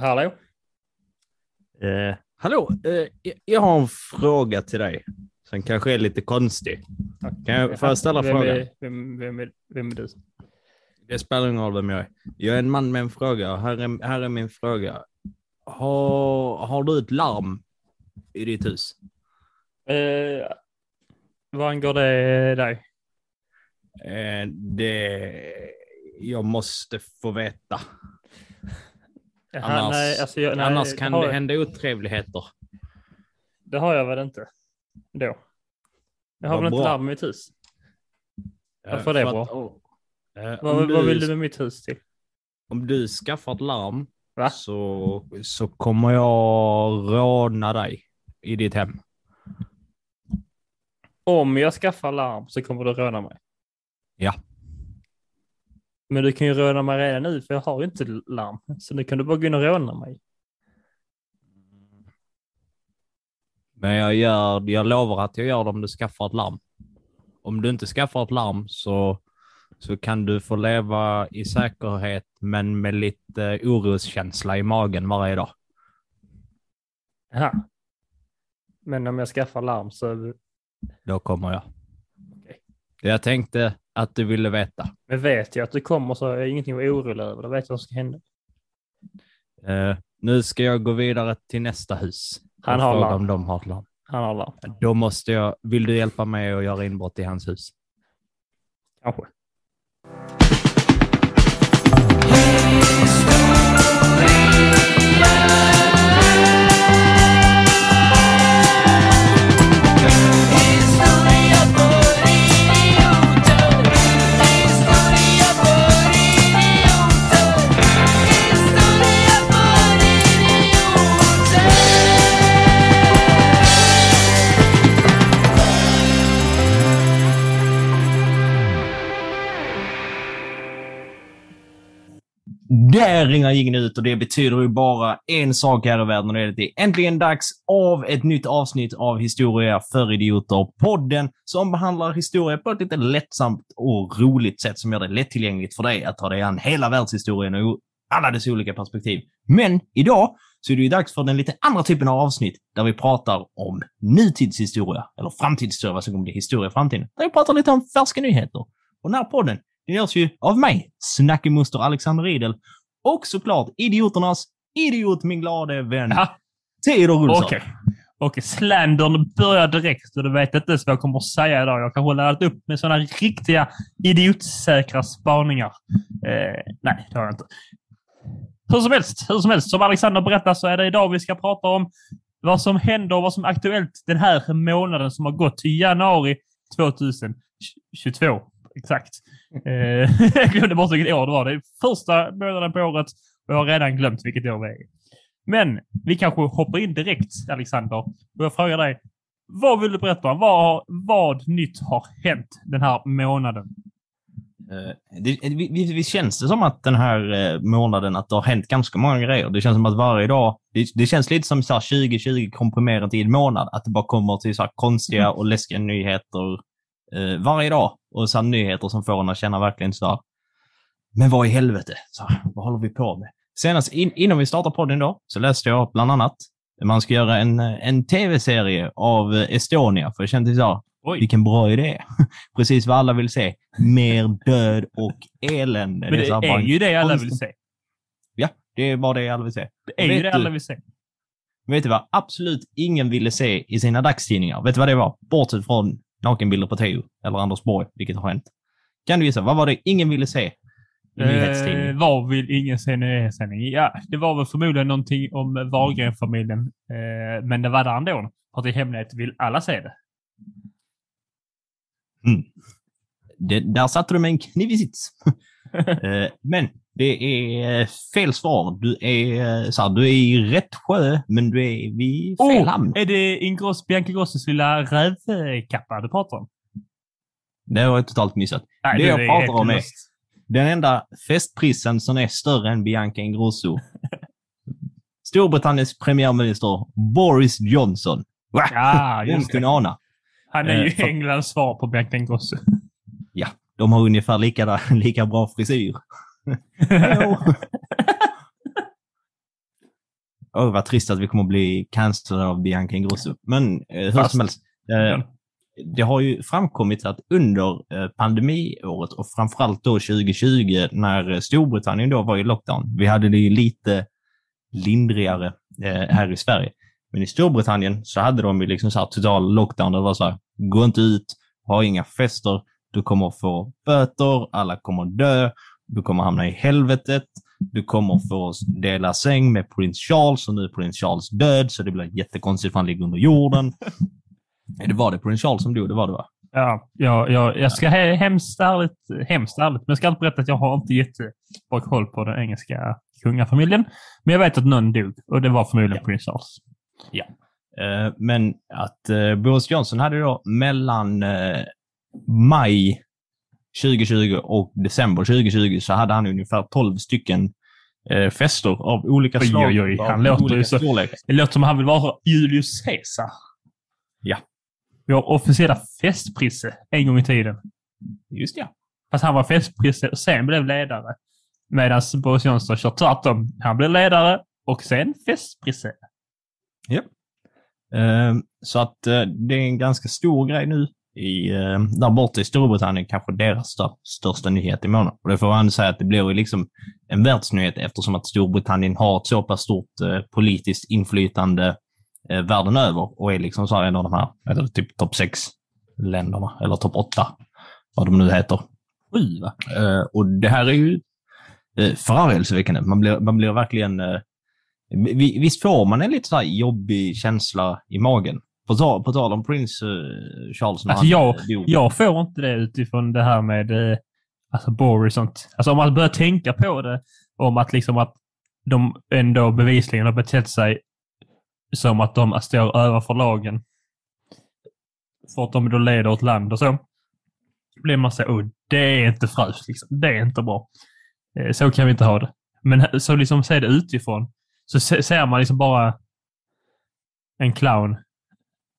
Hallå? Eh, hallå, eh, jag- har en fråga till dig som kanske är lite konstig. Kan jag, jag ställa vem frågan? Är, vem, vem, är, vem är du? Det spelar ingen roll vem jag är. Jag är en man med en fråga och här är, här är min fråga. Har, har du ett larm i ditt hus? Eh, vad angår det dig? Eh, det... Jag måste få veta. Annars, nej, alltså jag, nej, annars kan det jag- hända otrevligheter. Det har jag väl inte. Då. Jag har väl inte larm i mitt hus. Varför är det bra? att- oh, eh, Vad, om vad vill du med mitt hus till? Om du skaffar ett larm Va? så, så kommer jag råna dig i ditt hem. Om jag skaffar larm så kommer du råna mig. Ja. Men du kan ju råna mig redan nu för jag har ju inte larm. Så nu kan du bara gå in och råna mig. Men jag, gör, jag lovar att jag gör det om du skaffar ett larm. Om du inte skaffar ett larm så, så kan du få leva i säkerhet men med lite oroskänsla i magen varje dag. Jaha. Men om jag skaffar larm så... Då kommer jag. Okej. Jag tänkte att du ville veta. Men vet jag att du kommer så jag ingenting att orolig över. Då vet jag vad som ska hända. Eh, nu ska jag gå vidare till nästa hus. Han har larm. om de har larm. Han har larm. Då måste jag, vill du hjälpa mig att göra inbrott i hans hus? Kanske. Där ringar ingen ut och det betyder ju bara en sak här i världen och det är att det är äntligen dags av ett nytt avsnitt av Historia för idioter. Podden som behandlar historia på ett lite lättsamt och roligt sätt som gör det lättillgängligt för dig att ta dig an hela världshistorien och alla dess olika perspektiv. Men idag så är det ju dags för den lite andra typen av avsnitt där vi pratar om nutidshistoria, eller framtidshistoria, vad som kommer bli historia i framtiden. Där vi pratar lite om färska nyheter. Och den här podden, den görs ju av mig, snackemuster Alexander Riedel, och såklart idioternas idiot, min glade vän, Ja, Theodor Olsson. okej. Okej, slandern börjar direkt och du vet inte ens vad jag kommer att säga idag. Jag kanske laddat upp med sådana riktiga idiotsäkra spaningar. Eh, nej, det har jag inte. Hur som helst, hur som helst, som Alexander berättar så är det idag vi ska prata om vad som händer och vad som är aktuellt den här månaden som har gått till januari 2022. Exakt. Eh, jag glömde bort vilket år det var. Det är första månaden på året och jag har redan glömt vilket år det är. Men vi kanske hoppar in direkt, Alexander. Och jag frågar dig, vad vill du berätta om? Vad, vad nytt har hänt den här månaden? Eh, Det, vi, vi känns det som att den här eh, månaden att det har hänt ganska många grejer. Det känns som att varje dag, det, det känns lite som så här 2020 komprimerat i en månad, att det bara kommer till så här konstiga och läskiga nyheter eh, varje dag. Och så nyheter som får en att känna verkligen så här, men vad i helvete, så vad håller vi på med? Senast in, innan vi startade podden då, så läste jag bland annat man ska göra en, en tv-serie av Estonia, för jag kände så Oj, vilken bra idé. Precis vad alla vill se. Mer död och elände. men det här är bara- ju det alla vill se. Ja, det är bara det alla vill se. Det är ju det du- alla vill se. Vet du vad absolut ingen ville se i sina dagstidningar? Vet du vad det var? Bortsett från nakenbilder på Theo eller Anders Borg, vilket har hänt. Kan du gissa? Vad var det ingen ville se i Eh, vad vill ingen se nyhetssändning? Ja, det var väl förmodligen någonting om Wahlgren-familjen. Eh, men det var där ändå. För att i hemlighet vill alla se det. Mm. Det, där satte du med en kniv i sits. Eh, Men det är eh, fel svar. Du är, eh, så här, du är i rätt sjö, men du är vid fel hamn. är det Ingross, Bianca Grosses lilla rävkappa du pratar om? Det har jag totalt missat. Nej, Det du jag pratar om är-. Den enda festprissen som är större än Bianca Ingrosso. Storbritanniens premiärminister Boris Johnson. Va? Ja, just kunde det. ana? Han är ju Eh, för- Englands svar på Bianca Ingrosso. De har ungefär lika, lika bra frisyr. Åh, vad trist att vi kommer att bli cancellade av Bianca Ingrosso. Men eh, hur Fast- som helst. Eh, det har ju framkommit att under eh, pandemiåret och framförallt då 2020 när eh, Storbritannien då var i lockdown. Vi hade det ju lite lindrigare eh, här i Sverige. Men i Storbritannien så hade de ju liksom så här total lockdown. Det var så här, gå inte ut, ha inga fester, du kommer få böter, alla kommer dö, du kommer hamna i helvetet, du kommer få dela säng med prins Charles och nu är prins Charles död så det blir jättekonstigt för han ligger under jorden. Det var det prins Charles som dog, det var det va? Ja, jag, jag, jag ska he, hemskt ärligt, hemskt ärligt, men jag ska inte berätta att jag har inte jättebra koll på den engelska kungafamiljen. Men jag vet att någon dog och det var förmodligen prins Charles. Eh, men att eh, Boris Johnson hade då mellan eh, maj 2020 och december 2020 så hade han ungefär 12 stycken eh, fester av olika Oj, slag. oj, oj, av han låter ju så-. Det låter som han vill vara Julius Caesar. Ja. Har officiella festprisse en gång i tiden. Just ja. Fast han var festprisse och sen blev ledare. Medan Boris Johnson kör tvärtom. Han blev ledare och sen festprisse. Eh, så att eh, det är en ganska stor grej nu i, eh, där borta i Storbritannien, kanske deras stör, största nyhet i månaden. Och det får man säga att det blir ju liksom en världsnyhet eftersom att Storbritannien har ett så pass stort eh, politiskt inflytande eh, världen över och är liksom så här en av de här, eller typ topp sex länderna, eller topp åtta, vad de nu heter. Sju, va? Eh, och det här är ju eh, förargelseväckande. Man blir, man blir verkligen... Eh, vi- visst får man en lite så här jobbig känsla i magen? På tal, på tal om prins eh, Charles Alltså, jag- eh, dog. Jag får inte det utifrån det här med eh, alltså Boris och sånt. Alltså om man börjar tänka på det, om att liksom att de ändå bevisligen har betett sig som att de står överför lagen. För att de då leder ett land och så. Blir man så, oh, det är inte fräscht liksom. Det är inte bra. Eh, Så kan vi inte ha det. Men så liksom se det utifrån, så se- ser man liksom bara en clown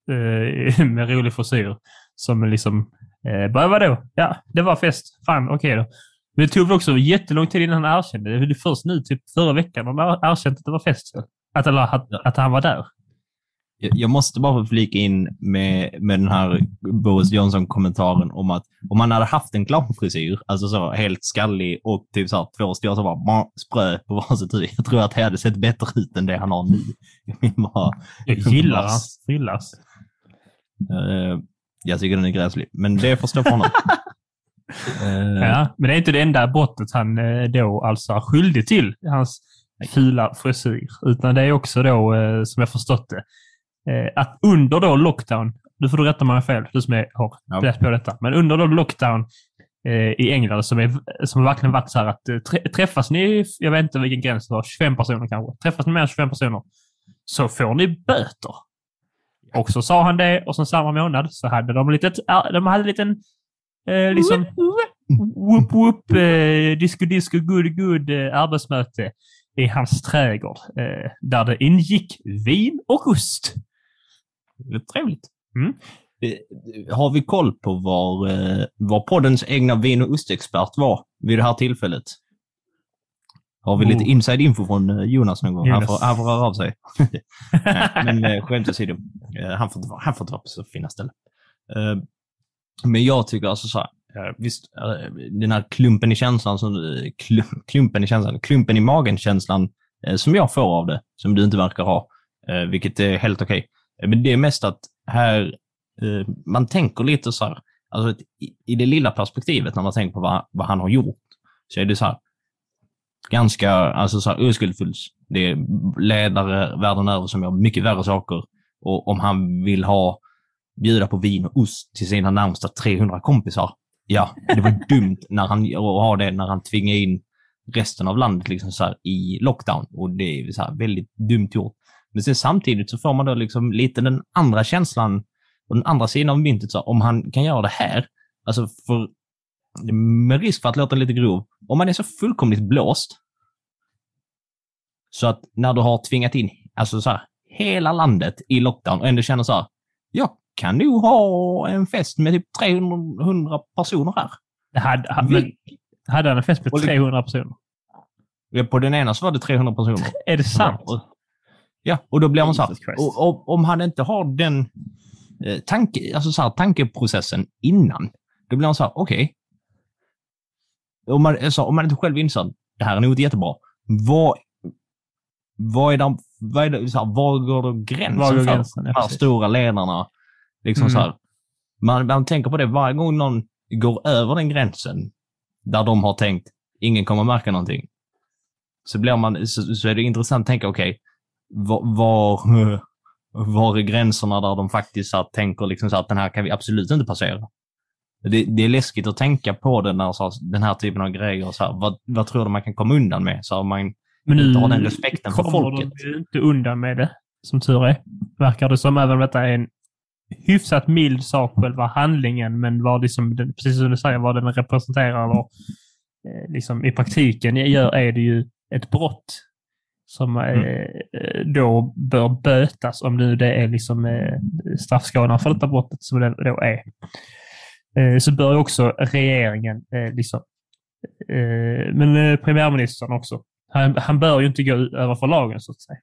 eh, med rolig frisyr som liksom, eh, bara vadå? Ja, det var fest. Fan, okej då. Men det tog också jättelång tid innan han erkände. Det väl först nu, typ förra veckan, har erkänt att det var fest. Att, eller, att, att han var där. Jag, måste bara flika in med, med den här Boris Johnson-kommentaren om att om man hade haft en clownfrisyr, alltså så helt skallig och typ så här två stora så bara sprö på varsitt huvud. Jag tror att det hade sett bättre ut än det han har nu. Jag bara, Jag gillar hans frillas. Eh, jag tycker den är gräslig, men det får stå för honom. Eh, Ja, men det är inte det enda brottet han eh, då alltså är skyldig till, hans fula frisyr. Utan det är också då, som jag förstått det, att under då lockdown, nu får du rätta mig om jag fel, du som är, har Ja. läst på detta, men under då lockdown i England som, är, som verkligen varit så här att trä, träffas ni, jag vet inte vilken gräns det var, 25 personer kanske, träffas ni mer än 25 personer så får ni böter. Och så sa han det och sen samma månad så hade de litet, de hade en liten eh, liksom whoop whoop eh, disco disco good good eh, arbetsmöte i hans trädgård eh, där det ingick vin och ost. Det är trevligt. Mm. Har vi koll på var, eh, var poddens egna vin och ostexpert var vid det här tillfället? Har vi lite Oh. inside info från eh, Jonas någon gång? Han Jonas. får, han får röra av sig. Nej, men eh, skämt åsido, eh, han, får inte han får inte vara på så fina ställen. Men jag tycker alltså så här, visst, den här klumpen i känslan, som, klum, klumpen i känslan, klumpen i magen-känslan som jag får av det, som du inte verkar ha, vilket är helt okej. Eh, Men det är mest att här, man tänker lite så här, alltså i det lilla perspektivet när man tänker på vad, vad han har gjort, så är det så här, ganska alltså så här, oskuldsfullt. Det är ledare världen över som gör mycket värre saker. Och om han vill ha, bjuda på vin och ost till sina närmsta 300 kompisar, ja, det var dumt när han, att ha det när han tvingade in resten av landet liksom så här, i lockdown. Och det är så här, väldigt dumt gjort. Men sen samtidigt så får man då liksom lite den andra känslan och den andra sidan av myntet. Så här, om han kan göra det här, alltså för, med risk för att låta lite grov, om man är så fullkomligt blåst så att när du har tvingat in alltså så här, hela landet i lockdown och ändå känner så här, jag kan nog ha en fest med typ 300 personer här. Det hade, ha- men, hade han en fest med Och det- 300 personer? På den ena så var det 300 personer. Är det sant? Ja, och då blir man så här, och, och, om han inte har den eh, tanke, alltså så här, tankeprocessen innan, då blir man så här, okej. Om, man, alltså, om man inte själv inser det här är nog inte jättebra, vad, vad är det, vad är det, så här, var går då gränsen Var går för gränsen? Ja, de här stora ledarna? Liksom Mm. så här, man, man tänker på det varje gång någon går över den gränsen där de har tänkt, ingen kommer märka någonting. Så, blir man, så, så är det intressant att tänka, okej, var, var, var är gränserna där de faktiskt här, tänker liksom så här, att den här kan vi absolut inte passera? Det, det är läskigt att tänka på det när så här, den här typen av grejer, så här, vad, vad tror du man kan komma undan med? Så här, man Men inte har den respekten för folket. de inte undan med det, som tur är. Verkar det som, även om detta är en hyfsat mild sak, själva handlingen, men vad liksom, precis som du säger, vad den representerar eller eh, liksom i praktiken gör, är det ju ett brott som eh, Mm. eh, då bör bötas om nu det är liksom straffskalan för detta brottet som det då är. Eh, så bör också regeringen eh, liksom eh, men premiärministern också. Han, han bör ju inte gå över för lagen så att säga.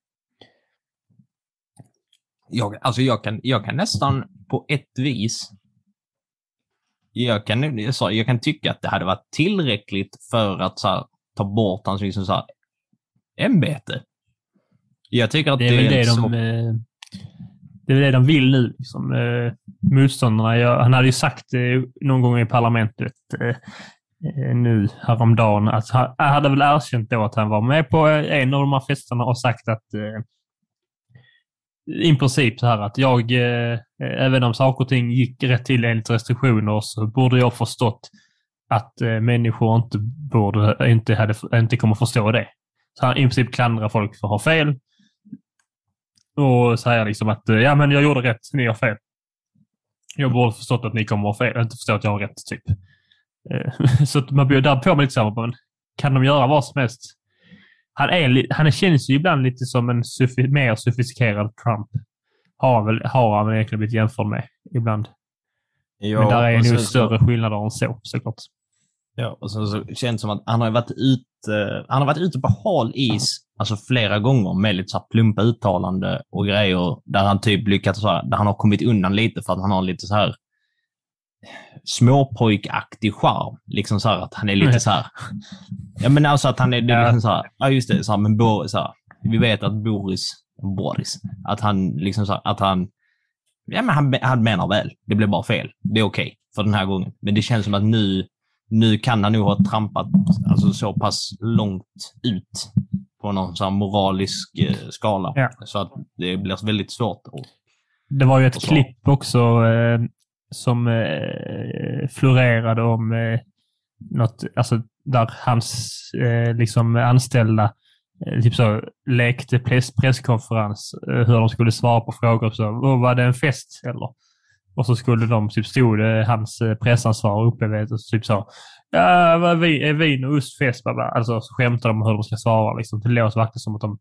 Jag, alltså jag kan, jag kan nästan på ett vis jag kan, jag sa, jag kan tycka att det hade varit tillräckligt för att så här, ta bort hans liksom, så här, ämbete. Jag tycker att Det är väl det så, de, eh, det är det de vill nu. Liksom, eh, motståndarna. Jag, han hade ju sagt eh, någon gång i parlamentet eh, eh nu häromdagen att han, hade väl erkänt då att han var med på eh, en av de här festerna och sagt att eh, i princip så här att jag, eh, även om saker och ting gick rätt till enligt restriktioner, så borde jag förstått att eh, människor inte, borde, inte, hade, inte kommer förstå det. Så han i princip klandrar folk för att ha fel. Och säger liksom att eh, ja, men jag gjorde rätt, ni har fel. Jag borde förstått att ni kommer att ha fel, inte förstå att jag har rätt, typ. Eh, Så att man där på mig lite så men kan de göra vad som helst? Han, är, han känns ju ibland lite som en sofi- mer sofistikerad Trump. Har han, väl, har han väl egentligen blivit jämförd med ibland. ja, men där är nog större skillnader än så, såklart. Ja, och sen så känns det som att han har varit ute, han har varit ute på hal is alltså flera gånger med lite så här plumpa uttalande och grejer där han typ lyckats så här, där han har kommit undan lite för att han har lite så här småpojkaktig charm. Liksom så här att han är lite så här. Ja, men alltså att han är, det är liksom så här, ja just det, så här, men Bo, så här, vi vet att Boris, Boris, att han liksom så här, att han, ja men han, han menar väl. Det blev bara fel. Det är okej för den här gången. Men det känns som att nu, nu kan han nog ha trampat alltså, så pass långt ut på någon sån moralisk eh, skala. Ja. Så att det blir väldigt svårt. att- Det var ju ett klipp också eh, som eh, florerade om eh, något, alltså där hans eh, liksom anställda eh, typ så lekte press, presskonferens eh, hur de skulle svara på frågor. Så, "Åh, var det en fest eller? Och så skulle de, typ stod det hans eh, pressansvarig uppe vid och typ så Ja, vad är vi- är vin och ost fest? bla, bla." Alltså så skämtade de om hur de ska svara. Liksom. Det låter verkligen som att de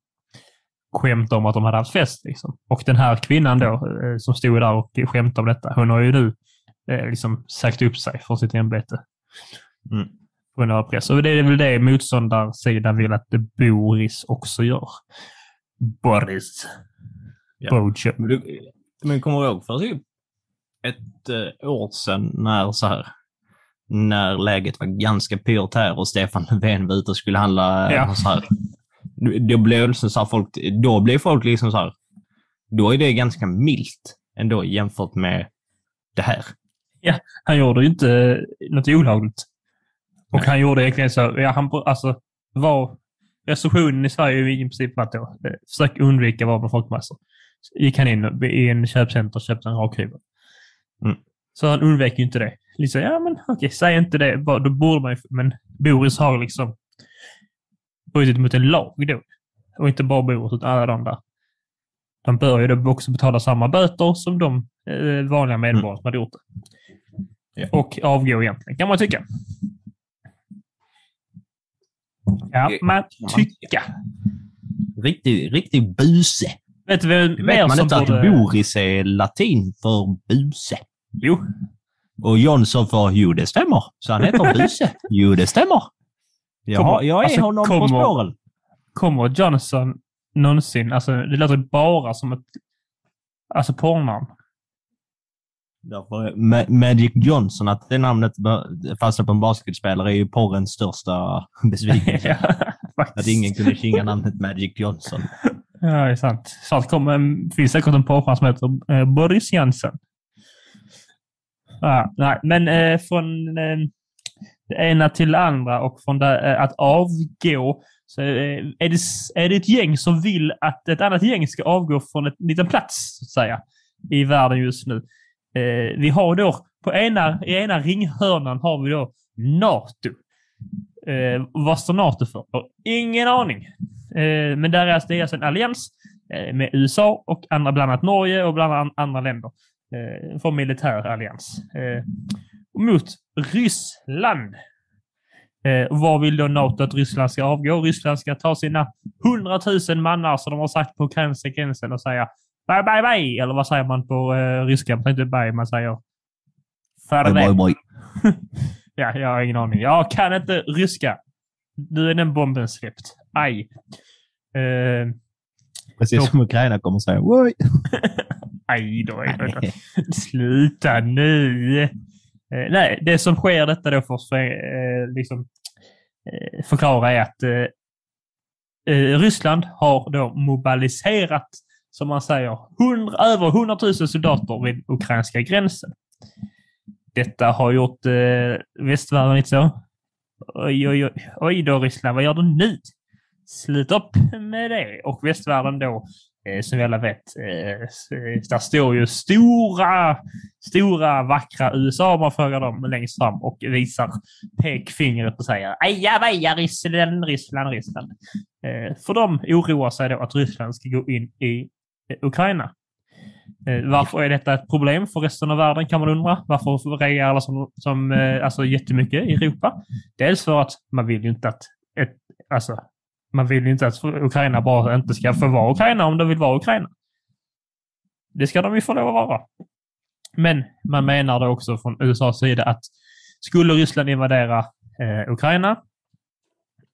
skämtade om att de hade haft fest. Liksom. Och den här kvinnan då, eh, som stod där och skämtade om detta, hon har ju nu eh, liksom sagt upp sig från sitt ämbete. Mm. På grund av press. Och det är väl det motståndarsidan vill att Boris också gör. Boris. Ja. Bojo. Men, du, men kommer du ihåg för typ ett eh, år sedan när så här när läget var ganska pyrt här och Stefan Löfven var ute och skulle handla. eh, Ja. Så här, det blev liksom så folk, då blev folk liksom så här, då är det ganska milt ändå jämfört med det här. Han gjorde ju inte något olagligt. Och Nej. han gjorde egentligen så, ja, han, alltså, var, restriktionen i Sverige är ju i princip att då, eh, försök undvika att vara med folkmassor. Gick han in i en köpcenter och köpte en rakhyvel. Mm. Så han undvek ju inte det. Liksom, ja men okej, säg inte det. Då borde man ju, men Boris har liksom brutit mot en lag då. Och inte bara Boris, utan alla de där. De bör ju då också betala samma böter som de eh, vanliga medborgare som hade gjort det. Ja. Och avgå egentligen, kan man tycka. Ja, man tycka. Riktig, riktig buse. Vet du vem mer man som inte att borde... Boris är latin för buse? Jo, Och Jonsson för jo, det stämmer. Så han heter Buse. jo, det stämmer. Jag, har, Kommer- jag är alltså, honom på kommer- spåren. kommer Johnson någonsin. Alltså, det låter bara som ett alltså porrnamn. Därför Ma- Magic Johnson, att det namnet fastnar på en basketspelare är ju porrens största besvikelse. ja. Att ingen kunde kinga namnet Magic Johnson. Ja, det är sant. Snart kommer, en- finns säkert en porrstjärna som heter eh, Boris Jansen. Ja, nej, men eh, från eh, det ena till det andra och från det, eh, att avgå så eh, är, det, är det ett gäng som vill att ett annat gäng ska avgå från en liten plats, så att säga, i världen just nu. Eh, vi har då, på ena, i ena ringhörnan har vi då NATO. Eh, vad står NATO för? Ingen aning. Eh, men där är det alltså en allians eh, med USA och andra, bland annat Norge och bland annat andra länder. Eh, för militär allians. Eh, mot Ryssland. Eh, vad vill då NATO att Ryssland ska avgå? Ryssland ska ta sina hundratusen mannar som de har sagt på ukrainska gränsen och säga bye, bye, bye. Eller vad säger man på eh, ryska? Man säger inte bye, man säger farväl. Ja, jag har ingen aning. Jag kan inte ryska. Nu är den bomben släppt. Aj. Eh, Precis som Ukraina kommer säga Oj! aj då, aj då, då. Sluta nu! Eh, nej, det som sker detta då för att eh, liksom, eh, förklara är att eh, Ryssland har då mobiliserat, som man säger, 100, över 100 000 soldater vid ukrainska gränsen. Detta har gjort eh, västvärlden lite så. Oj, oj, oj, oj då Ryssland, vad gör du nu? Slut upp med det. Och västvärlden då, eh, som vi alla vet, eh, där står ju stora, stora vackra USA om man frågar dem längst fram och visar pekfingret och säger ajabaja Ryssland, Ryssland, Ryssland. Eh, för de oroar sig då att Ryssland ska gå in i eh, Ukraina. Eh, varför är detta ett problem för resten av världen kan man undra. Varför reagerar alla som, som eh, alltså jättemycket i Europa? Dels för att man vill ju inte att ett, alltså, man vill ju inte att Ukraina bara inte ska få vara Ukraina om de vill vara Ukraina. Det ska de ju få lov att vara. Men man menar då också från USAs sida att skulle Ryssland invadera eh, Ukraina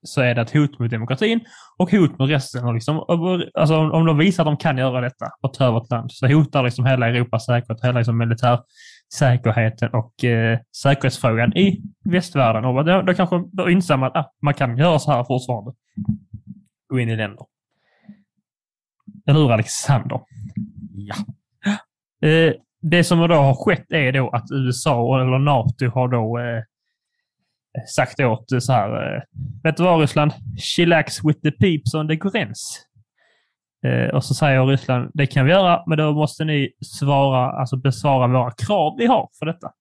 så är det ett hot mot demokratin och hot mot resten. Och liksom, alltså, om- de visar att de kan göra detta och ta över ett land så hotar liksom hela Europas säkerhet, hela liksom militärsäkerheten och eh, säkerhetsfrågan i västvärlden. Och då, då kanske då inser man att ah, man kan göra så här fortfarande. Gå in i länder. Eller hur Alexander? Ja. Eh, det som då har skett är då att USA eller NATO har då eh, sagt åt eh, så här. Eh, vet du vad Ryssland? Chillax with the peeps on the gräns. Eh, och så säger Ryssland, det kan vi göra, men då måste ni svara, alltså besvara våra krav vi har för detta.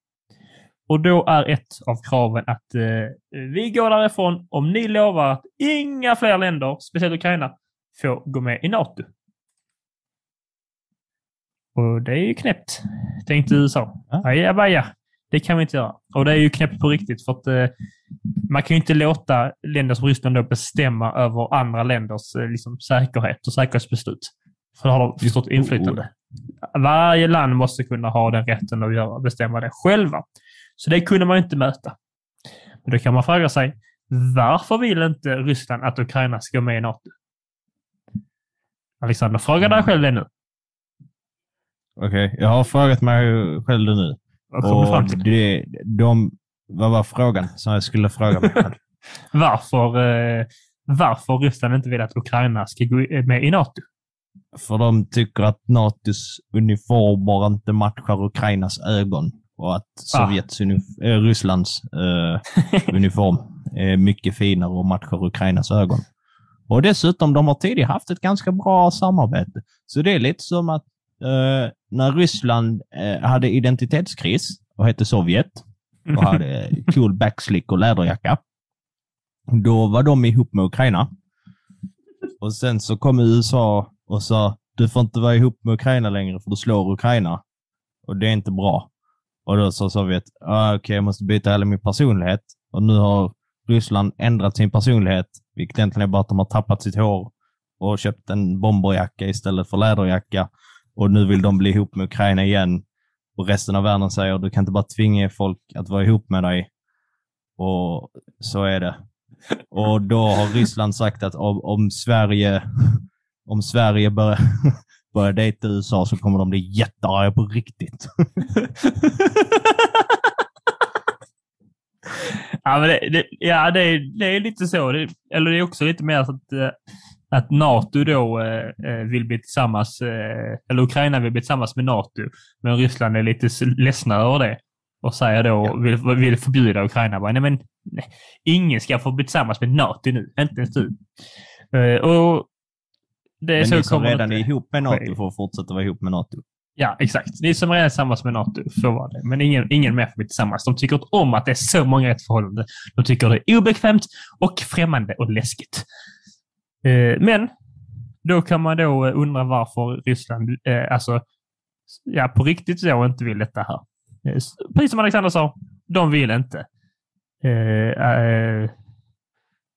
Och då är ett av kraven att eh, vi går därifrån om ni lovar att inga fler länder, speciellt Ukraina, får gå med i NATO. Och det är ju knäppt, tänkte USA. Ja. Ajabaja, det kan vi inte göra. Och det är ju knäppt på riktigt, för att eh, man kan ju inte låta länder som Ryssland då bestämma över andra länders eh, liksom, säkerhet och säkerhetsbeslut. För då har de stort inflytande. Varje land måste kunna ha den rätten att göra, bestämma det själva. Så det kunde man inte möta. Men då kan man fråga sig, varför vill inte Ryssland att Ukraina ska gå med i NATO? Alexander, fråga dig själv det nu. Okej, jag har frågat mig själv det nu. Vad kommer du fram till? det, de, vad var frågan som jag skulle fråga mig? Varför, eh, varför Ryssland inte vill att Ukraina ska gå med i NATO? För de tycker att NATOs uniformer inte matchar Ukrainas ögon och att Sovjets unif- äh, Rysslands eh, uniform är mycket finare och matchar Ukrainas ögon. Och dessutom, de har tidigare haft ett ganska bra samarbete. Så det är lite som att eh, när Ryssland eh, hade identitetskris och hette Sovjet och hade cool backslick och läderjacka, då var de ihop med Ukraina. Och sen så kom USA och sa du får inte vara ihop med Ukraina längre för du slår Ukraina. Och det är inte bra. Och då sa Sovjet, ah, okej jag måste byta hela min personlighet. Och nu har Ryssland ändrat sin personlighet, vilket egentligen är bara att de har tappat sitt hår och köpt en bomberjacka istället för läderjacka. Och nu vill de bli ihop med Ukraina igen. Och resten av världen säger, du kan inte bara tvinga folk att vara ihop med dig. Och så är det. Och då har Ryssland sagt att om, om Sverige om Sverige börjar, börjar dejta USA så kommer de bli jättearga på riktigt. Ja, men det, det, ja, det, är, det är lite så. Det, eller det är också lite mer så att, eh, att NATO då eh, eh, vill bli tillsammans, eh, eller Ukraina vill bli tillsammans med NATO, men Ryssland är lite ledsna över det och säger då, Ja. vill, vill förbjuda Ukraina. Bara, nej, men nej, ingen ska få bli tillsammans med NATO nu, inte ens du. Eh, och det är Men så ni som redan är ihop med NATO får fortsätta vara ihop med NATO. Ja, exakt. Ni som redan är tillsammans med NATO får vara det. Men ingen, ingen mer får bli tillsammans. De tycker inte om att det är så många i ett förhållande. De tycker det är obekvämt och främmande och läskigt. Eh, men då kan man då eh, undra varför Ryssland, eh, alltså, ja, på riktigt så inte vill detta här. Precis som Alexander sa, de vill inte.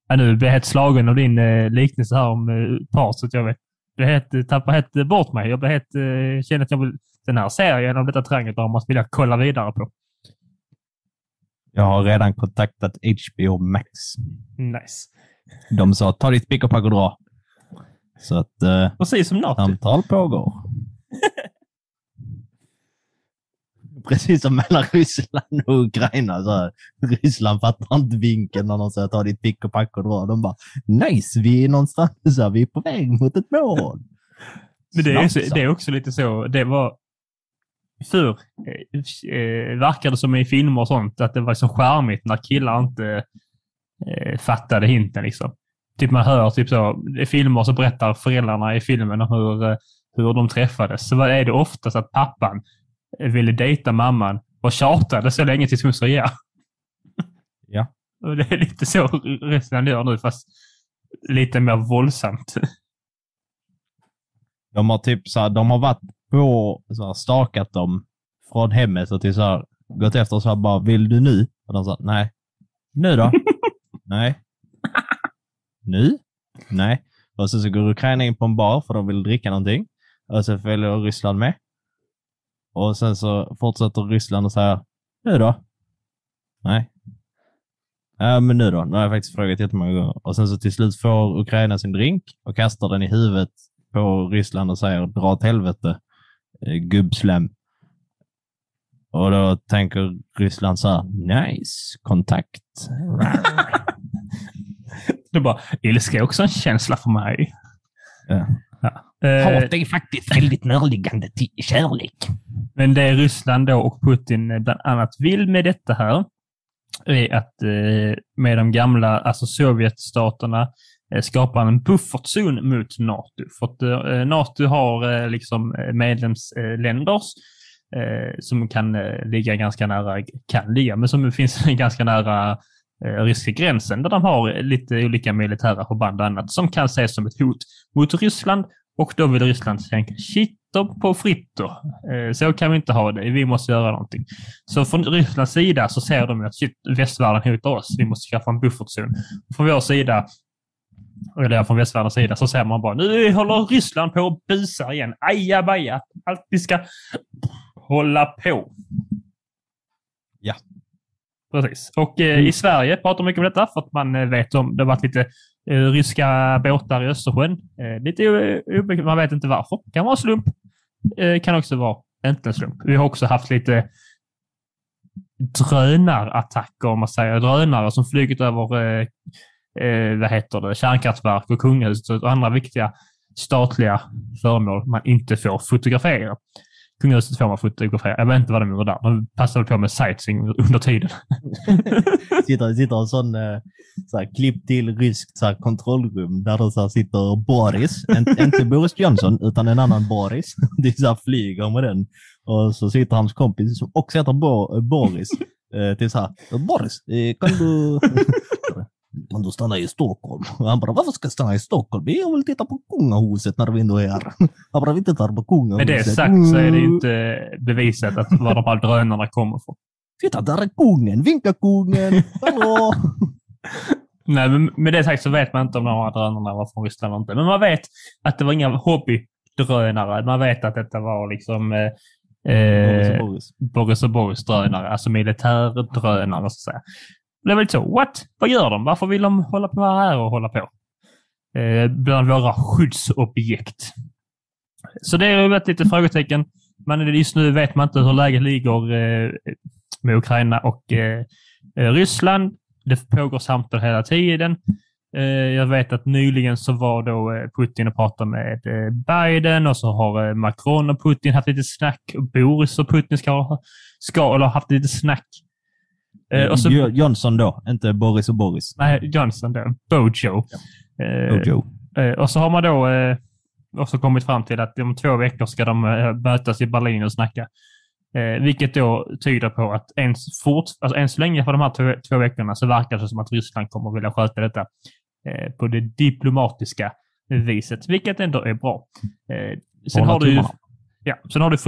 Ja, nu blir jag helt slagen av din eh, liknelse här om eh, par, så att jag vet jag helt, tappar helt bort mig. Jag blir helt, eh, känner att jag vill, den här serien om detta triangeldrama vill jag kolla vidare på. Jag har redan kontaktat HBO Max. Nice. De sa ta ditt pick och pack och dra. Så att eh, Precis som NATO. samtal pågår. Precis som mellan Ryssland och Ukraina. Så här. Ryssland fattar inte vinkeln när de säger ta ditt pick och pack och dra. De bara nice, vi är någonstans. Så här, vi är på väg mot ett mål. Men det är, så, det är också lite så. Det var förr eh, eh, verkade som i filmer och sånt att det var så charmigt när killar inte eh, fattade hinten. Liksom. Typ man hör typ så, i filmer så berättar föräldrarna i filmen om hur, eh, hur de träffades. Så är det oftast att pappan ville dejta mamman och tjatade så länge tills hon sa ja. Ja. Och det är lite så Ryssland gör nu, fast lite mer våldsamt. De har typ så här, de har varit på, så här, stakat dem från hemmet och till så här, gått efter och så här, bara, vill du nu? Och de sa, nej. Nu då? nej. Nu? Nej. Och sen så går Ukraina in på en bar för de vill dricka någonting. Och så följer Ryssland med. Och sen så fortsätter Ryssland och säger, nu då? Nej. Ja, men nu då? Nu har jag faktiskt frågat jättemånga gånger. Och sen så till slut får Ukraina sin drink och kastar den i huvudet på Ryssland och säger dra åt helvete, eh, gubbslem. Och då tänker Ryssland så här, nice, kontakt. Det bara, ilska är också en känsla för mig. Ja. Ja. Eh, Hat är faktiskt väldigt närliggande till kärlek. men det Ryssland då och Putin bland annat vill med detta här är att eh, med de gamla, alltså Sovjetstaterna, eh, skapa en buffertzon mot NATO. För att eh, NATO har liksom medlemsländer som kan ligga ganska nära, kan ligga, men som finns ganska nära Eh, ryska gränsen där de har lite olika militära förband och annat som kan ses som ett hot mot Ryssland och då vill Ryssland tänka shit på fritt då, eh, så kan vi inte ha det. Vi måste göra någonting. Så från Rysslands sida så ser de att shit, västvärlden hotar oss. Vi måste skaffa en buffertzon. Från vår sida, eller från västvärldens sida, så ser man bara nu håller Ryssland på att busa igen. Ajabaja. Allt vi ska hålla på. Ja. Precis. Och eh, i Sverige pratar man mycket om detta för att man eh, vet om det har varit lite eh, ryska båtar i Östersjön. Eh, lite o- obekvämt, man vet inte varför. Kan vara slump. Eh, kan också vara inte en slump. Vi har också haft lite drönarattacker, om man säger. Drönare som flugit över eh, eh, vad heter det, kärnkraftverk och kungahuset och andra viktiga statliga föremål man inte får fotografera. Kungahuset får man fotografera. Jag vet inte vad de gjorde där. De passade på med sightseeing under tiden. sitter, sitter en sån eh, så här, klipp till ryskt så här, kontrollrum där det så här, sitter Boris, en, inte Boris Johnson utan en annan Boris. Det så här, flyger med den. Och så sitter hans kompis som också heter Bo, Boris. Eh, till så här, Boris, eh, kan du, kan du stanna i Stockholm? Och han bara, varför ska jag stanna i Stockholm? Jag vill titta på kungahuset när vi ändå är här. Han bara, vi tittar på kungahuset. Med det sagt så är det ju inte bevisat att var de här drönarna kommer ifrån. Titta, där är kungen! Vinka kungen! Hallå! Nej, men med det sagt så vet man inte om de här drönarna var från Ryssland eller inte. Men man vet att det var inga hobbydrönare. Man vet att detta var liksom eh, Boris och eh, Boris. Boris och Boris drönare, alltså militärdrönare så att säga. Det var lite så, what? Vad gör de? Varför vill de hålla på här och hålla på? eh, bland våra skyddsobjekt. Så det är ett lite frågetecken. Men just nu vet man inte hur läget ligger eh, med Ukraina och eh, eh Ryssland. Det pågår samtal hela tiden. Eh, jag vet att nyligen så var då eh, Putin och pratade med Biden och så har Macron och Putin haft lite snack. Boris och Putin ska, ska eller haft lite snack. Och så, Johnson då, inte Boris och Boris. Nej, Johnson då. Bojo. Ja. Bojo. Och så har man då också kommit fram till att om två veckor ska de mötas i Berlin och snacka. Eh, vilket då tyder på att än, fort, alltså än så länge för de här två, två veckorna så verkar det som att Ryssland kommer att vilja sköta detta eh, på det diplomatiska viset, vilket ändå är bra. Eh, sen, har du, ja, sen har du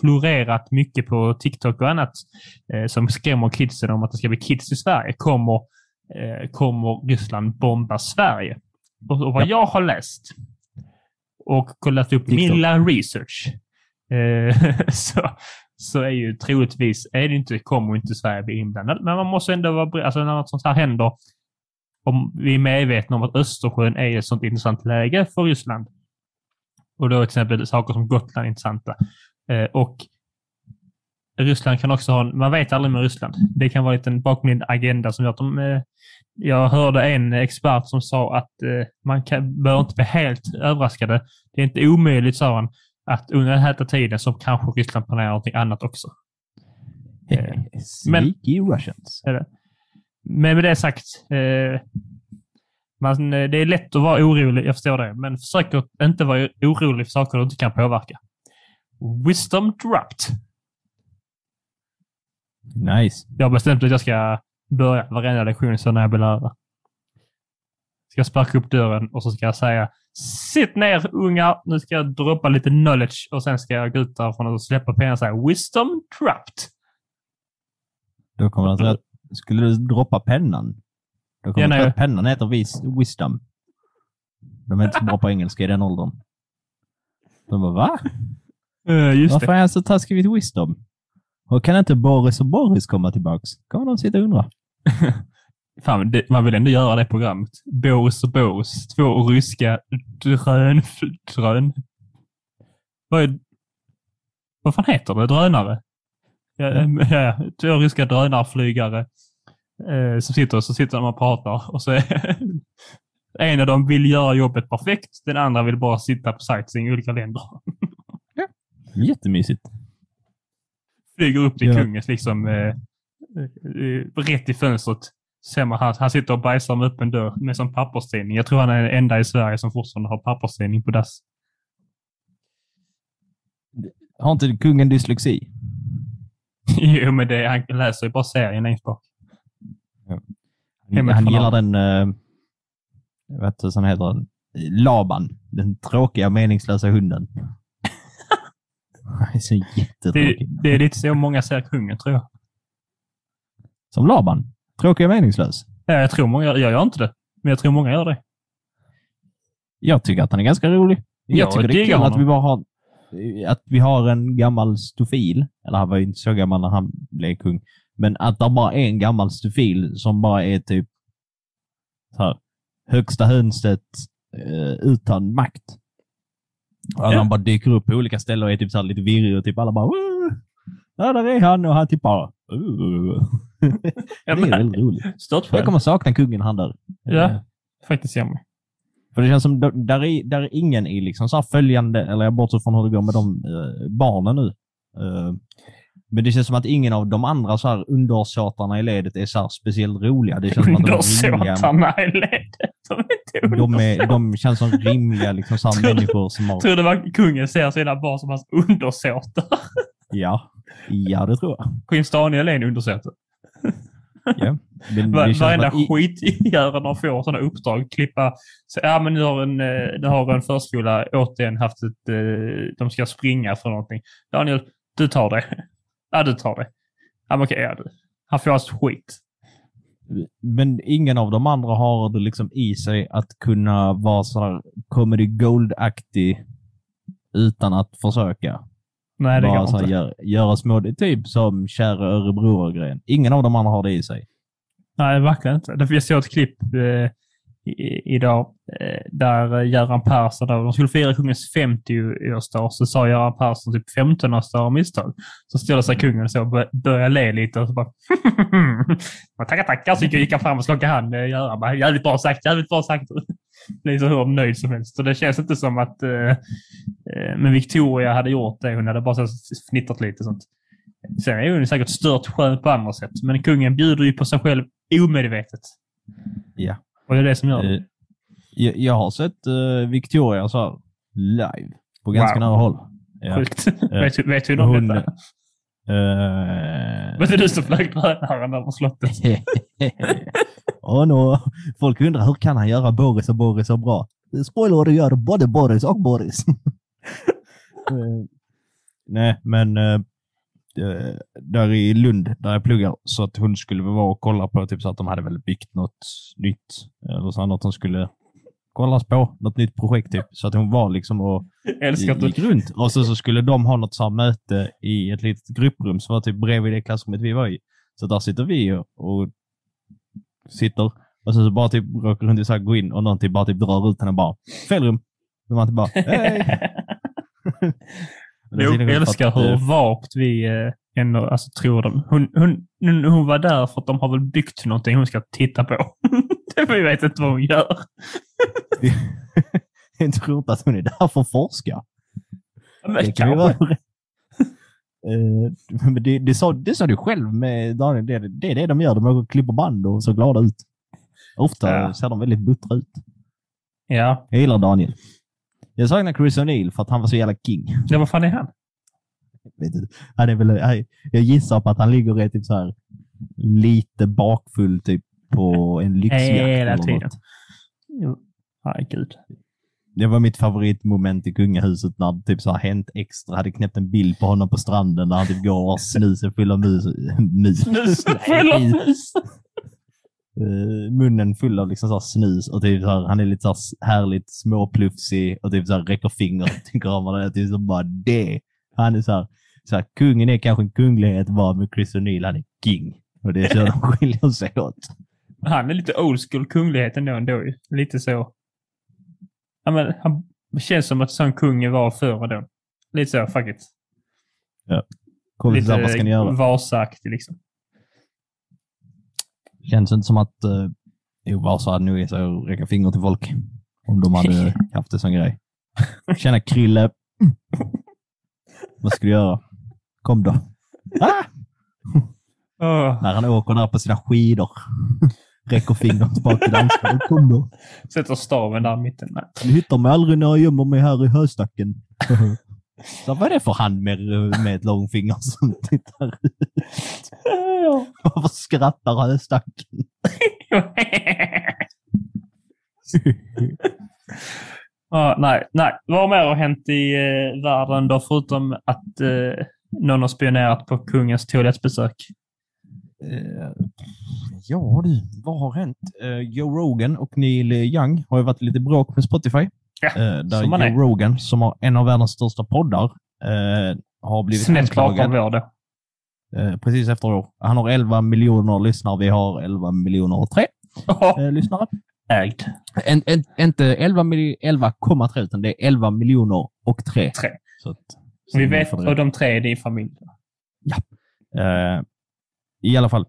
florerat mycket på TikTok och annat eh, som skrämmer kidsen om att det ska bli kids i Sverige. Kommer, eh, kommer Ryssland bomba Sverige? Och, och vad ja. jag har läst och kollat upp TikTok. min lilla research Eh, så, så är ju troligtvis, är det inte, kommer inte Sverige bli inblandad. Men man måste ändå vara alltså när något sånt här händer, om vi är medvetna om att Östersjön är ett sånt intressant läge för Ryssland. Och då är till exempel saker som Gotland intressanta. Eh, och Ryssland kan också ha, man vet aldrig med Ryssland. Det kan vara en liten bakomliggande agenda som gör att de, eh, jag hörde en expert som sa att man kan, bör inte bli helt överraskade. Det är inte omöjligt, sa han, att under den här tiden så kanske Ryssland planerar någonting annat också. Eh, men, Russians. Men med det sagt, eh, man, eh, det är lätt att vara orolig, jag förstår det, men försök att inte vara orolig för saker du inte kan påverka. Wisdom dropped. Nice. Jag har bestämt att jag ska börja varenda lektion så när jag blir lärare. Ska jag sparka upp dörren och så ska jag säga Sitt ner ungar, nu ska jag droppa lite knowledge och sen ska jag gå ut därifrån och släppa pennan och säga Wisdom trapped. Då kommer han säga, skulle du droppa pennan? Då kommer ja, nej. att pennan heter vis, Wisdom. De är inte så bra på engelska i den åldern. De bara, va? Uh, just Varför det. är han så taskig vid Wisdom? Och kan inte Boris och Boris komma tillbaks? Kommer de sitta och undra. Fan, det, man vill ändå göra det programmet. Boris och Boris. Två ryska drön... drön. Vad, är, vad fan heter det? Drönare? Ja, ja, två ryska drönarflygare eh, som sitter, så sitter de och pratar och så en av dem vill göra jobbet perfekt. Den andra vill bara sitta på sightseeing i olika länder. Jättemysigt. Flyger upp till ja. kungens liksom eh, eh, rätt i fönstret ser man han, han sitter och bajsar med öppen dörr med som papperstidning. Jag tror han är den enda i Sverige som fortfarande har papperstidning på dass. Har inte kungen dyslexi? jo, men det, han läser ju bara serien längst bak. Ja. Han, han gillar den, jag vet inte vad heter. Laban. Den tråkiga meningslösa hunden. Det är så. Det, det är lite så många ser kungen, tror jag. Som Laban? Tråkig och meningslös? Ja, jag tror många, jag gör inte det, men jag tror många gör det. Jag tycker att han är ganska rolig. Jag, jag tycker det är kul att vi bara har att vi har en gammal stofil, eller han var ju inte så gammal när han blev kung, men att det bara är en gammal stofil som bara är typ här, högsta hönset eh, utan makt. Och ja. han bara dyker upp på olika ställen och är typ så lite virrig och typ alla bara Ja, där är han och han typ bara det är väldigt roligt. Jag kommer sakna kungen han där. Ja, uh, faktiskt jag med. För det känns som, där är, där är ingen i liksom så följande, eller jag bortser från hur det går med de uh, barnen nu. Uh, men det känns som att ingen av de andra så här undersåtarna i ledet är så speciellt roliga. Det känns som att de är rimliga. i ledet? De, är de, är, de känns som rimliga liksom, så människor som har... Tror du var kungen ser sina barn som hans undersåtar? Ja. Ja, det tror jag. Prins Daniel är en undersåte. Ja. Varenda att... skitgörarna får sådana uppdrag. Klippa. Så, ja, men nu har en, eh, nu har en förskola återigen haft ett... Eh, de ska springa för någonting. Daniel, du tar det. Ja, du tar det. Ja, men okej, ja, du. Han får alltså skit. Men ingen av de andra har det liksom i sig att kunna vara sådär comedy gold-aktig utan att försöka. Nej, det så inte. Gör, göra små, typ som kära Örebro-grejen. Ingen av de andra har det i sig. Nej, verkligen inte. Jag såg ett klipp eh, i, idag eh, där eh, Göran Persson, de skulle fira kungens 50-årsdag, så sa Göran Persson typ 15-årsdag av misstag. Så ställde sig kungen så och började le lite och så bara tackar, tackar. Så gick han fram och skakade hand med Göran. Bara, jävligt bra sagt, jävligt bra sagt. Blir så hur nöjd som helst. Så det känns inte som att eh, eh, men Victoria hade gjort det. Hon hade bara så fnittrat lite sånt. Sen är hon säkert stört skön på andra sätt, men kungen bjuder ju på sig själv omedvetet. Ja. Det är det som gör det. Eh, jag, jag har sett eh, Victoria så här live på ganska Wow. nära håll. Ja. Sjukt. vet, du- vet du om Hon, detta? eh, Var det du som flög drönaren över slottet? Åh no. Folk undrar hur kan han göra Boris och Boris så bra? Spoiler, du gör både Boris och Boris. Eh, Nej, men eh, eh, där i Lund, där jag pluggar, så att hon skulle vara och kolla på typ så att de hade väl byggt något nytt. Eller så något som skulle kollas på, något nytt projekt typ. Så att hon var liksom och älskar gick runt. Och så, så skulle de ha något så möte i ett litet grupprum som var typ bredvid det klassrummet vi var i. Så där sitter vi och, och sitter och så, så bara typ råkar hon så gå in och någon typ bara typ drar ut henne bara fel rum. Då man typ bara hej! Jag älskar att, hur vagt vi eh, ändå alltså, tror dem. Hon, hon, hon hon var där för att de har väl byggt någonting hon ska titta på. vi vet inte vad hon gör. Jag tror inte att hon är där för att forska. Men Det kan vara... Eh, men det, det, sa, det sa du själv med Daniel. Det, det är det de gör. De åker och klipper band och ser glada ut. Ofta Ja. ser de väldigt buttra ut. Ja, Jag gillar Daniel. Jag saknar Chris O'Neill för att han var så jävla king. ja, vad fan är han? Vet inte. Han är väl, jag gissar på att han ligger och typ så här lite bakfull typ på en lyxjakt. Hela tiden. Herregud. Det var mitt favoritmoment i kungahuset när typ så här Hänt Extra hade knäppt en bild på honom på stranden där han typ går och har snusen full av mus. mus. Snus. Full av snus. Eh, munnen full av liksom så snus och typ så här, han är lite så här härligt småplufsig och typ så här räcker fingret till kameran. Typ så bara det. Han är så här, så här, kungen är kanske en kunglighet var men Chris O'Neill han är king. Och det är så de skiljer sig åt. Han är lite old school kunglighet ändå. ändå. Lite så. Ja, men, han känns som att sån kung var förr då. Lite så, fuck it. Ska ni göra? Vasaaktig liksom. Känns inte som att uh, jo, Vasa hade nog gett sig att räcka finger till folk. Om de hade haft det som grej. Tjena Krille. vad ska du göra? Kom då. Ah! Åh, När han åker där på sina skidor. Räcker fingret bak till dansgolvet. Kom då. sätter staven där i mitten. Nej. Hittar mig aldrig när jag gömmer mig här i höstacken. Så vad är det för hand med, med ett långfinger som tittar ut? Varför skrattar höstacken? Ja, nej, nej. Vad mer har hänt i eh, världen då, förutom att eh, någon har spionerat på kungens toalettbesök? Eh, ja du, vad har hänt? Eh, Joe Rogan och Neil Young har ju varit lite bråk med Spotify. Ja, Eh, där som Joe är. Rogan, som har en av världens största poddar, eh, har blivit Snett bakom vår eh, precis efter år. Han har 11 miljoner lyssnare, vi har 11 miljoner och tre eh, lyssnare. Ägd. En, en, inte 11 mil- 11,3 utan det är 11 miljoner och tre. Tre. Så att, så Vi vet, och de tre är din familj. Eh, I alla fall.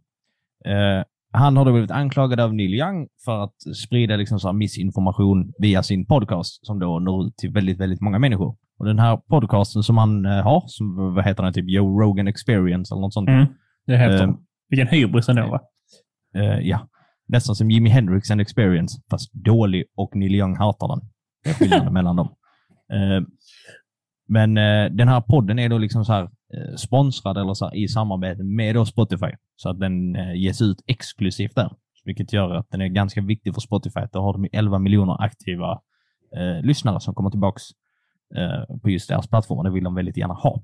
Han har då blivit anklagad av Neil Young för att sprida liksom så missinformation via sin podcast som då når ut till väldigt, väldigt många människor. Och den här podcasten som han eh, har, som, vad heter den, typ Joe Rogan Experience eller något sånt. Mm, det heter Eh, de. Vilken hybris ändå va? Eh, ja, nästan som Jimi Hendrix and Experience, fast dålig och Neil Young hatar den. Det är skillnaden mellan dem. Eh, men den här podden är då liksom så här Eh, sponsrad eller så här, i samarbete med Spotify. Så att den eh, ges ut exklusivt där. Vilket gör att den är ganska viktig för Spotify. Då har de 11 miljoner aktiva eh, lyssnare som kommer tillbaks eh, på just deras plattform. Det vill de väldigt gärna ha.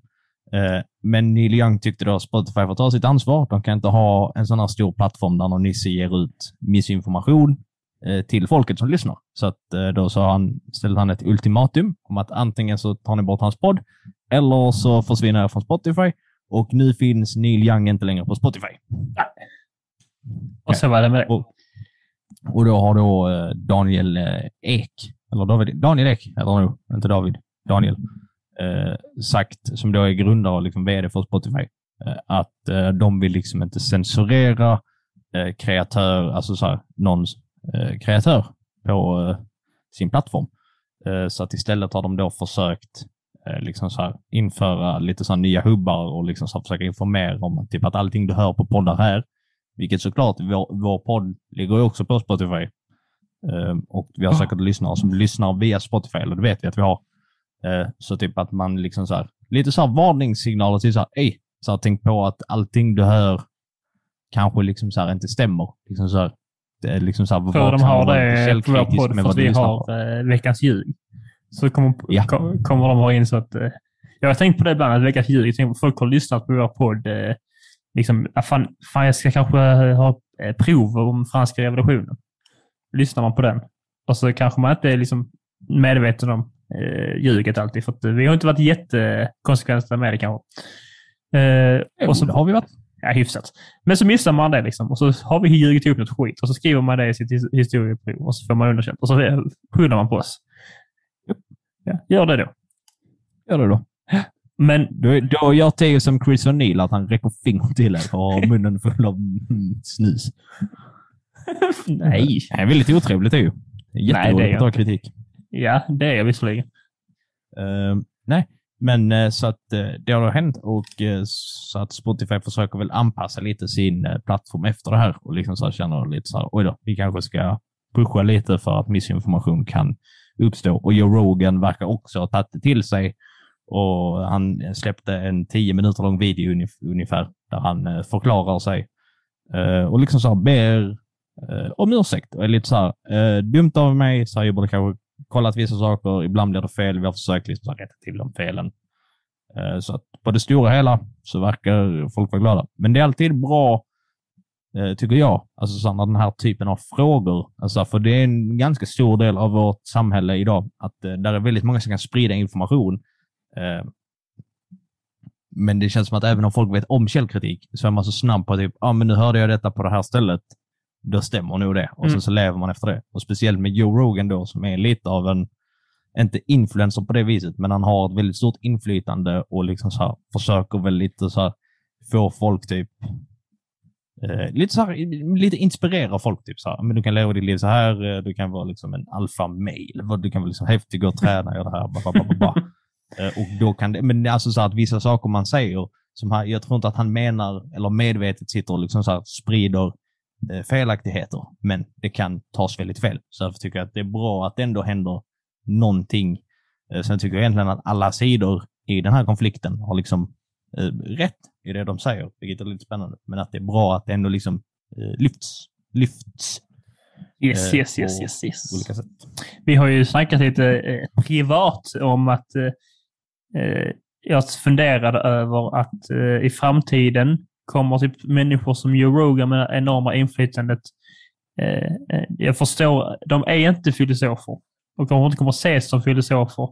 Eh, Men Neil Young tyckte då att Spotify får ta sitt ansvar. De kan inte ha en sån här stor plattform där någon nisse ger ut missinformation eh, till folket som lyssnar. Så att eh, då sa han, ställde han ett ultimatum om att antingen så tar ni bort hans podd eller så försvinner jag från Spotify. Och nu finns Neil Young inte längre på Spotify. Och så var det med det. Och, Och då har då eh, Daniel eh, Ek, eller David, Daniel Ek heter han nog, inte David, Daniel, eh, sagt, som då är grundare och liksom vd för Spotify, eh, att eh, de vill liksom inte censurera kreatör, alltså så här, någons eh, kreatör på eh, sin plattform. Eh, så att istället har de då försökt eh, liksom så här, införa lite så här nya hubbar och liksom så här, försöka informera om typ att allting du hör på poddar här, vilket såklart, vår, vår podd ligger också på Spotify. Eh, och vi har säkert lyssnare som lyssnar via Spotify, eller det vet vi att vi har. Så typ att man liksom så här, lite så här varningssignaler till så här, ej, så här, tänk på att allting du hör kanske liksom så här inte stämmer. Liksom så liksom så här, För de har det på vår podd för att vi har eh, veckans ljug. Så kommer, Ja. kom- kommer de ha in så att... Eh, jag har tänkt på det ibland, att veckans ljug. Folk har lyssnat på vår podd. Eh, liksom, ah, fan, fan, jag ska kanske ha eh, prov om franska revolutionen. Lyssnar man på den. Och så kanske man inte är liksom medveten om eh, ljuget alltid. För att, eh, vi har inte varit jättekonsekventa med det kanske. Eh, och så, Jo, det har vi varit. Ja, hyfsat. Men så missar man det liksom. Och så har vi ljugit ihop något skit och så skriver man det i sitt his- historieprov och så får man underkänt. Och så skyller man på oss. Ja, gör det då. Gör det då. Men Då, då gör Theo som Chris O'Neill, att han räcker fingret till er och har munnen full av snus. nej. Det är väldigt otrevligt Theo. Jätteroligt att ta kritik. Ja, det är jag visserligen. Eh, nej, men eh, så att eh, det har hänt och eh, så att Spotify försöker väl anpassa lite sin plattform efter det här och liksom så här känner lite så här, oj då, vi kanske ska pusha lite för att missinformation kan uppstå. Och Joe Rogan verkar också ha tagit det till sig och han släppte en tio minuter lång video ungefär där han förklarar sig och liksom så här ber om ursäkt och är lite så här, dumt av mig, så här, jag borde kanske kollat vissa saker, ibland blir det fel, vi har försökt liksom rätta till de felen. Eh, så att på det stora hela så verkar folk vara glada. Men det är alltid bra, eh, tycker jag, alltså den här typen av frågor, alltså för det är en ganska stor del av vårt samhälle idag, att eh, där är väldigt många som kan sprida information. Men det känns som att även om folk vet om källkritik så är man så snabb på typ, ja ah, men nu hörde jag detta på det här stället, då stämmer nog det. Och Mm. sen så lever man efter det. Och speciellt med Joe Rogan då, som är lite av en, inte influencer på det viset, men han har ett väldigt stort inflytande och liksom så här, försöker väl lite så här, få folk typ eh, lite så här, lite inspirera folk typ så här, men du kan leva ditt liv så här, eh, du kan vara liksom en alfa male, du kan vara liksom häftig och träna, göra det här, ba, ba, ba, ba, ba. Eh, och då kan det, men det är alltså så att vissa saker man säger, som han, jag tror inte att han menar eller medvetet sitter och liksom så sprider felaktigheter, men det kan tas väldigt fel. Så därför tycker jag att det är bra att det ändå händer någonting. Eh, Sen tycker jag egentligen att alla sidor i den här konflikten har liksom eh, rätt i det de säger, vilket är lite spännande. Men att det är bra att det ändå liksom eh, lyfts. Lyfts Yes, eh, yes, yes, yes, yes. olika sätt. Vi har ju snackat lite eh, privat om att eh, eh, jag funderade över att eh, i framtiden kommer typ människor som Joe Rogan med det enorma inflytandet. Eh, eh, jag förstår, de är inte filosofer och kanske inte kommer ses som filosofer,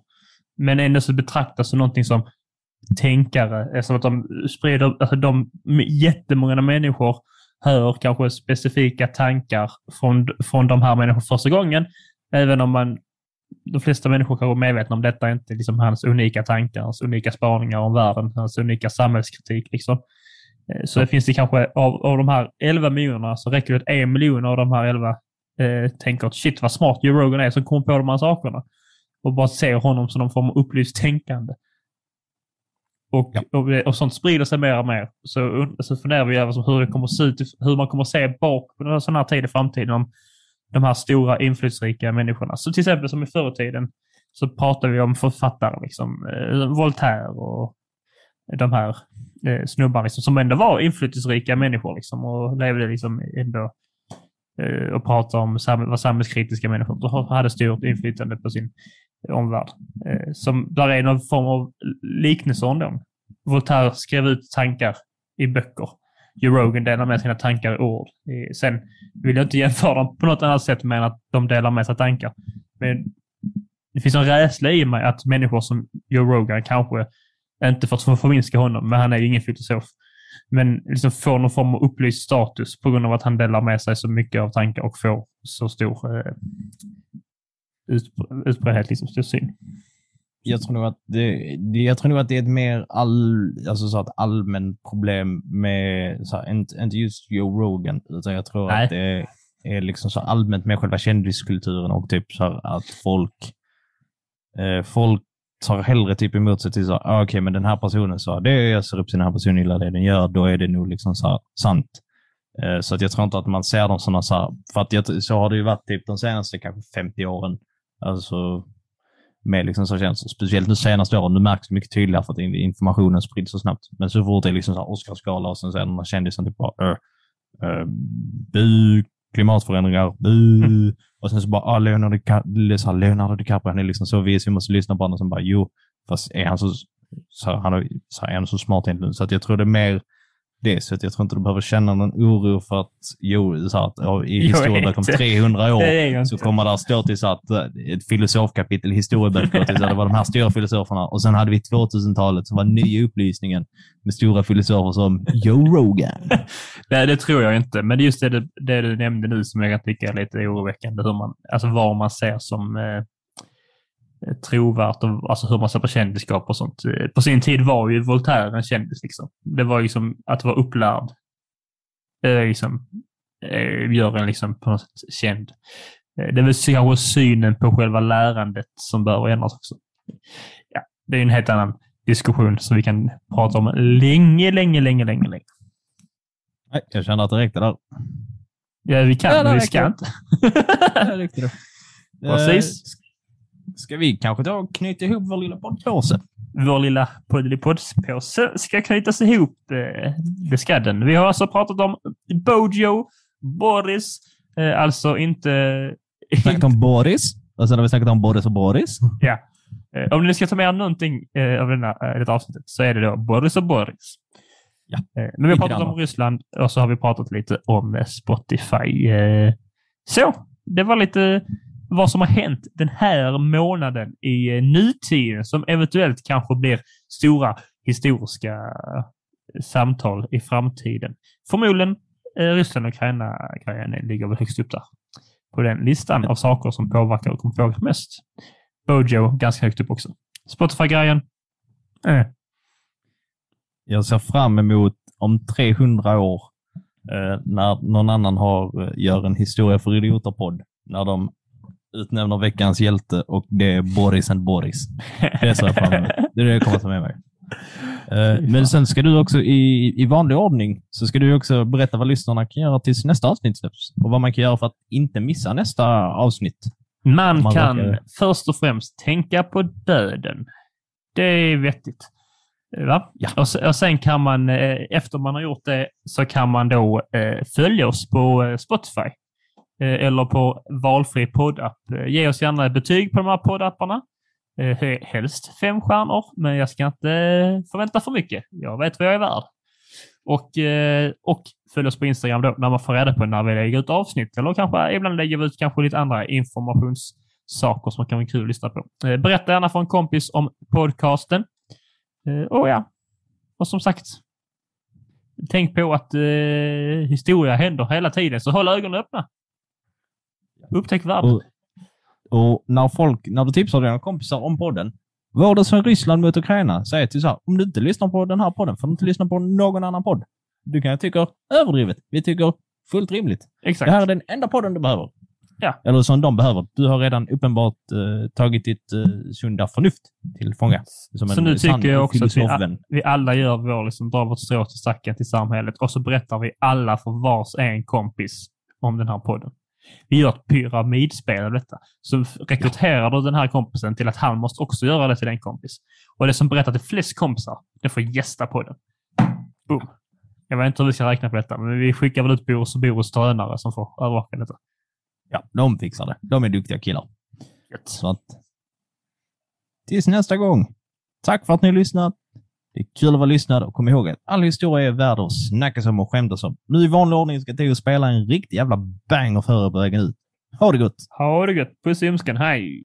men ändå så betraktas som någonting som tänkare. Eftersom att de sprider, alltså de jättemånga människor hör kanske specifika tankar från, från de här människorna första gången. Även om man, de flesta människor kanske är medvetna om detta inte liksom hans unika tankar, hans unika spaningar om världen, hans unika samhällskritik. Liksom. Eh, Så det finns det kanske, av, av de här 11 miljonerna så räcker det att en miljon av de här 11 eh, tänker att shit vad smart Joe Rogan är som kom på de här sakerna. Och bara ser honom som någon form av upplyst tänkande. Och, Ja. och, och sånt sprider sig mer och mer. Så, så funderar vi över hur det kommer se ut, hur man kommer att se bak på en sån här tid i framtiden om de här stora inflytelserika människorna. Så till exempel som i förr i tiden så pratar vi om författare, liksom, eh, Voltaire och de här eh, snubbarna liksom, som ändå var inflytelserika människor liksom, och levde liksom ändå eh, och pratade om sam var samhällskritiska människor och hade stort inflytande på sin eh, omvärld. Eh, som, där är någon form av liknelse om dem. Voltaire skrev ut tankar i böcker. Joe Rogan delar med sina tankar i ord. Eh, Sen vill jag inte jämföra dem på något annat sätt med att de delar med sig tankar. Men det finns en rädsla i mig att människor som Joe Rogan kanske, inte för att förminska honom, men han är ju ingen filosof, men liksom får någon form av upplyst status på grund av att han delar med sig så mycket av tankar och får så stor eh, utbr- utbredhet, liksom, stor syn. Jag tror nog att det, jag tror nog att det är ett mer all, alltså så att allmänt problem med, så här, inte, inte just Joe Rogan, utan jag tror Nej. att det är liksom så allmänt med själva kändiskulturen och typ så att folk, eh, folk tar hellre typ emot sig till så ah, okej, men den här personen sa det, jag ser upp till den här personen, gillar det den gör, då är det nog liksom så här, sant. Eh, Så att jag tror inte att man ser dem sådana så här, för att jag, så har det ju varit typ de senaste kanske 50 åren. Alltså med liksom så känns speciellt nu senaste åren, nu märks det mycket tydligare för att informationen sprids så snabbt. Men så fort det är liksom så här Oscarsgala och sen så är den här kändisen typ bara, uh, uh, bu, klimatförändringar, bu. Och sen så bara, ah, Leonardo, Dica- så här, Leonardo DiCaprio, han är liksom så vis, vi måste lyssna på honom. Sen bara, jo, fast är han så, så han är, så är han så smart egentligen? Så att jag tror det är mer det, så att jag tror inte du behöver känna någon oro för att, jo, så att i historien vet. bakom 300 år Det så kommer där stå till så att eh, ett filosofkapitel i historieböcker. till så att Det var de här stora filosoferna. Och sen hade vi 2000-talet som var nya upplysningen med stora filosofer som Joe Rogan. Nej, det tror jag inte. Men det är just det, det du nämnde nu som jag kan tycka är lite oroväckande. Hur man, alltså vad man ser som eh, trovärt och alltså hur man ser på kändisskap och sånt. Eh, På sin tid var ju Voltaire en kändis. Liksom. Det var ju som att vara upplärd. Eh, liksom, eh, gör en liksom på något sätt känd. Eh, det är väl kanske synen på själva lärandet som behöver ändras också. Ja, det är ju en helt annan diskussion som vi kan prata om länge, länge, länge, länge, länge. Nej, jag kände att det räckte där. Ja, vi kan, Ja, men vi ska inte. Räckte det. Precis. Ska vi kanske och knyta ihop vår lilla poddpåse? Vår lilla poddelipoddspåse ska knytas ihop. eh, Det ska den. Vi har alltså pratat om Bojo, Boris, eh, alltså inte... Snackat om Boris. Och sen har vi snackat om Boris och Boris. Eh, Om ni ska ta med någonting eh, av denna, eh, detta avsnittet så är det då Boris och Boris. Ja. Eh, Men vi har pratat om. Ryssland och så har vi pratat lite om Spotify. Eh, Så, det var lite vad som har hänt den här månaden i eh, nutid nutiden som eventuellt kanske blir stora historiska eh, samtal i framtiden. Förmodligen eh, Ryssland och Ukraina-grejen ligger väl högst upp där på den listan av saker som påverkar och kommer påverka mest. Bojo ganska högt upp också. Spotify-grejen. Äh. Jag ser fram emot om 300 år eh, när någon annan har, gör en historia för idioter-podd. När de utnämner veckans hjälte och det är Boris and Boris. Det ser jag fram emot. Det är det jag kommer ta med mig. Eh, Men sen ska du också i, i vanlig ordning så ska du också berätta vad lyssnarna kan göra tills nästa avsnitt släpps och vad man kan göra för att inte missa nästa avsnitt. Man Man kan råkar- först och främst tänka på döden. Det är vettigt. Va? Ja. Och, och sen kan man, eh, efter man har gjort det, så kan man då eh, följa oss på Spotify. Eh, eller på valfri poddapp. Eh, ge oss gärna betyg på de här poddapparna. Eh, helst fem stjärnor, men jag ska inte förvänta för mycket. Jag vet vad jag är värd. Och, och följ oss på Instagram då, när man får reda på när vi lägger ut avsnitt. Eller kanske ibland lägger vi ut kanske lite andra informationssaker som kan vara kul att lyssna på. Berätta gärna för en kompis om podcasten. Och ja, och som sagt, tänk på att eh, historia händer hela tiden, så håll ögonen öppna. Upptäck världen. Och, och när, folk, när du tipsar dina kompisar om podden, var det som Ryssland mot Ukraina? Säg till så här, om du inte lyssnar på den här podden får du inte lyssna på någon annan podd. Du kan tycka överdrivet. Vi tycker fullt rimligt. Exakt. Det här är den enda podden du behöver. Ja. Eller som de behöver. Du har redan uppenbart eh, tagit ditt eh, sunda förnuft till fånga. Som Så nu tycker jag också att vi, filosofvän. vi alla gör vår, liksom, drar vårt strå till stacken till samhället och så berättar vi alla för vars en kompis om den här podden. Vi gör ett pyramidspel av detta. Så rekryterar du den här kompisen till att han måste också göra det till den kompis. Och det som berättar till flest kompisar, det får gästa podden. Boom. Jag vet inte hur vi ska räkna på detta, men vi skickar väl ut Boris och Boris drönare som får övervaka detta. Ja, de fixar det. De är duktiga killar. Gött. Så att... Tills nästa gång. Tack för att ni lyssnat. Det är kul att vara lyssnad och kom ihåg att all historia är värd att snackas om och skämtas om. Nu i vanlig ordning ska Theo spela en riktig jävla banger för er på vägen ut. Ha det gott! Ha det gott! Puss i ömskan. Hej!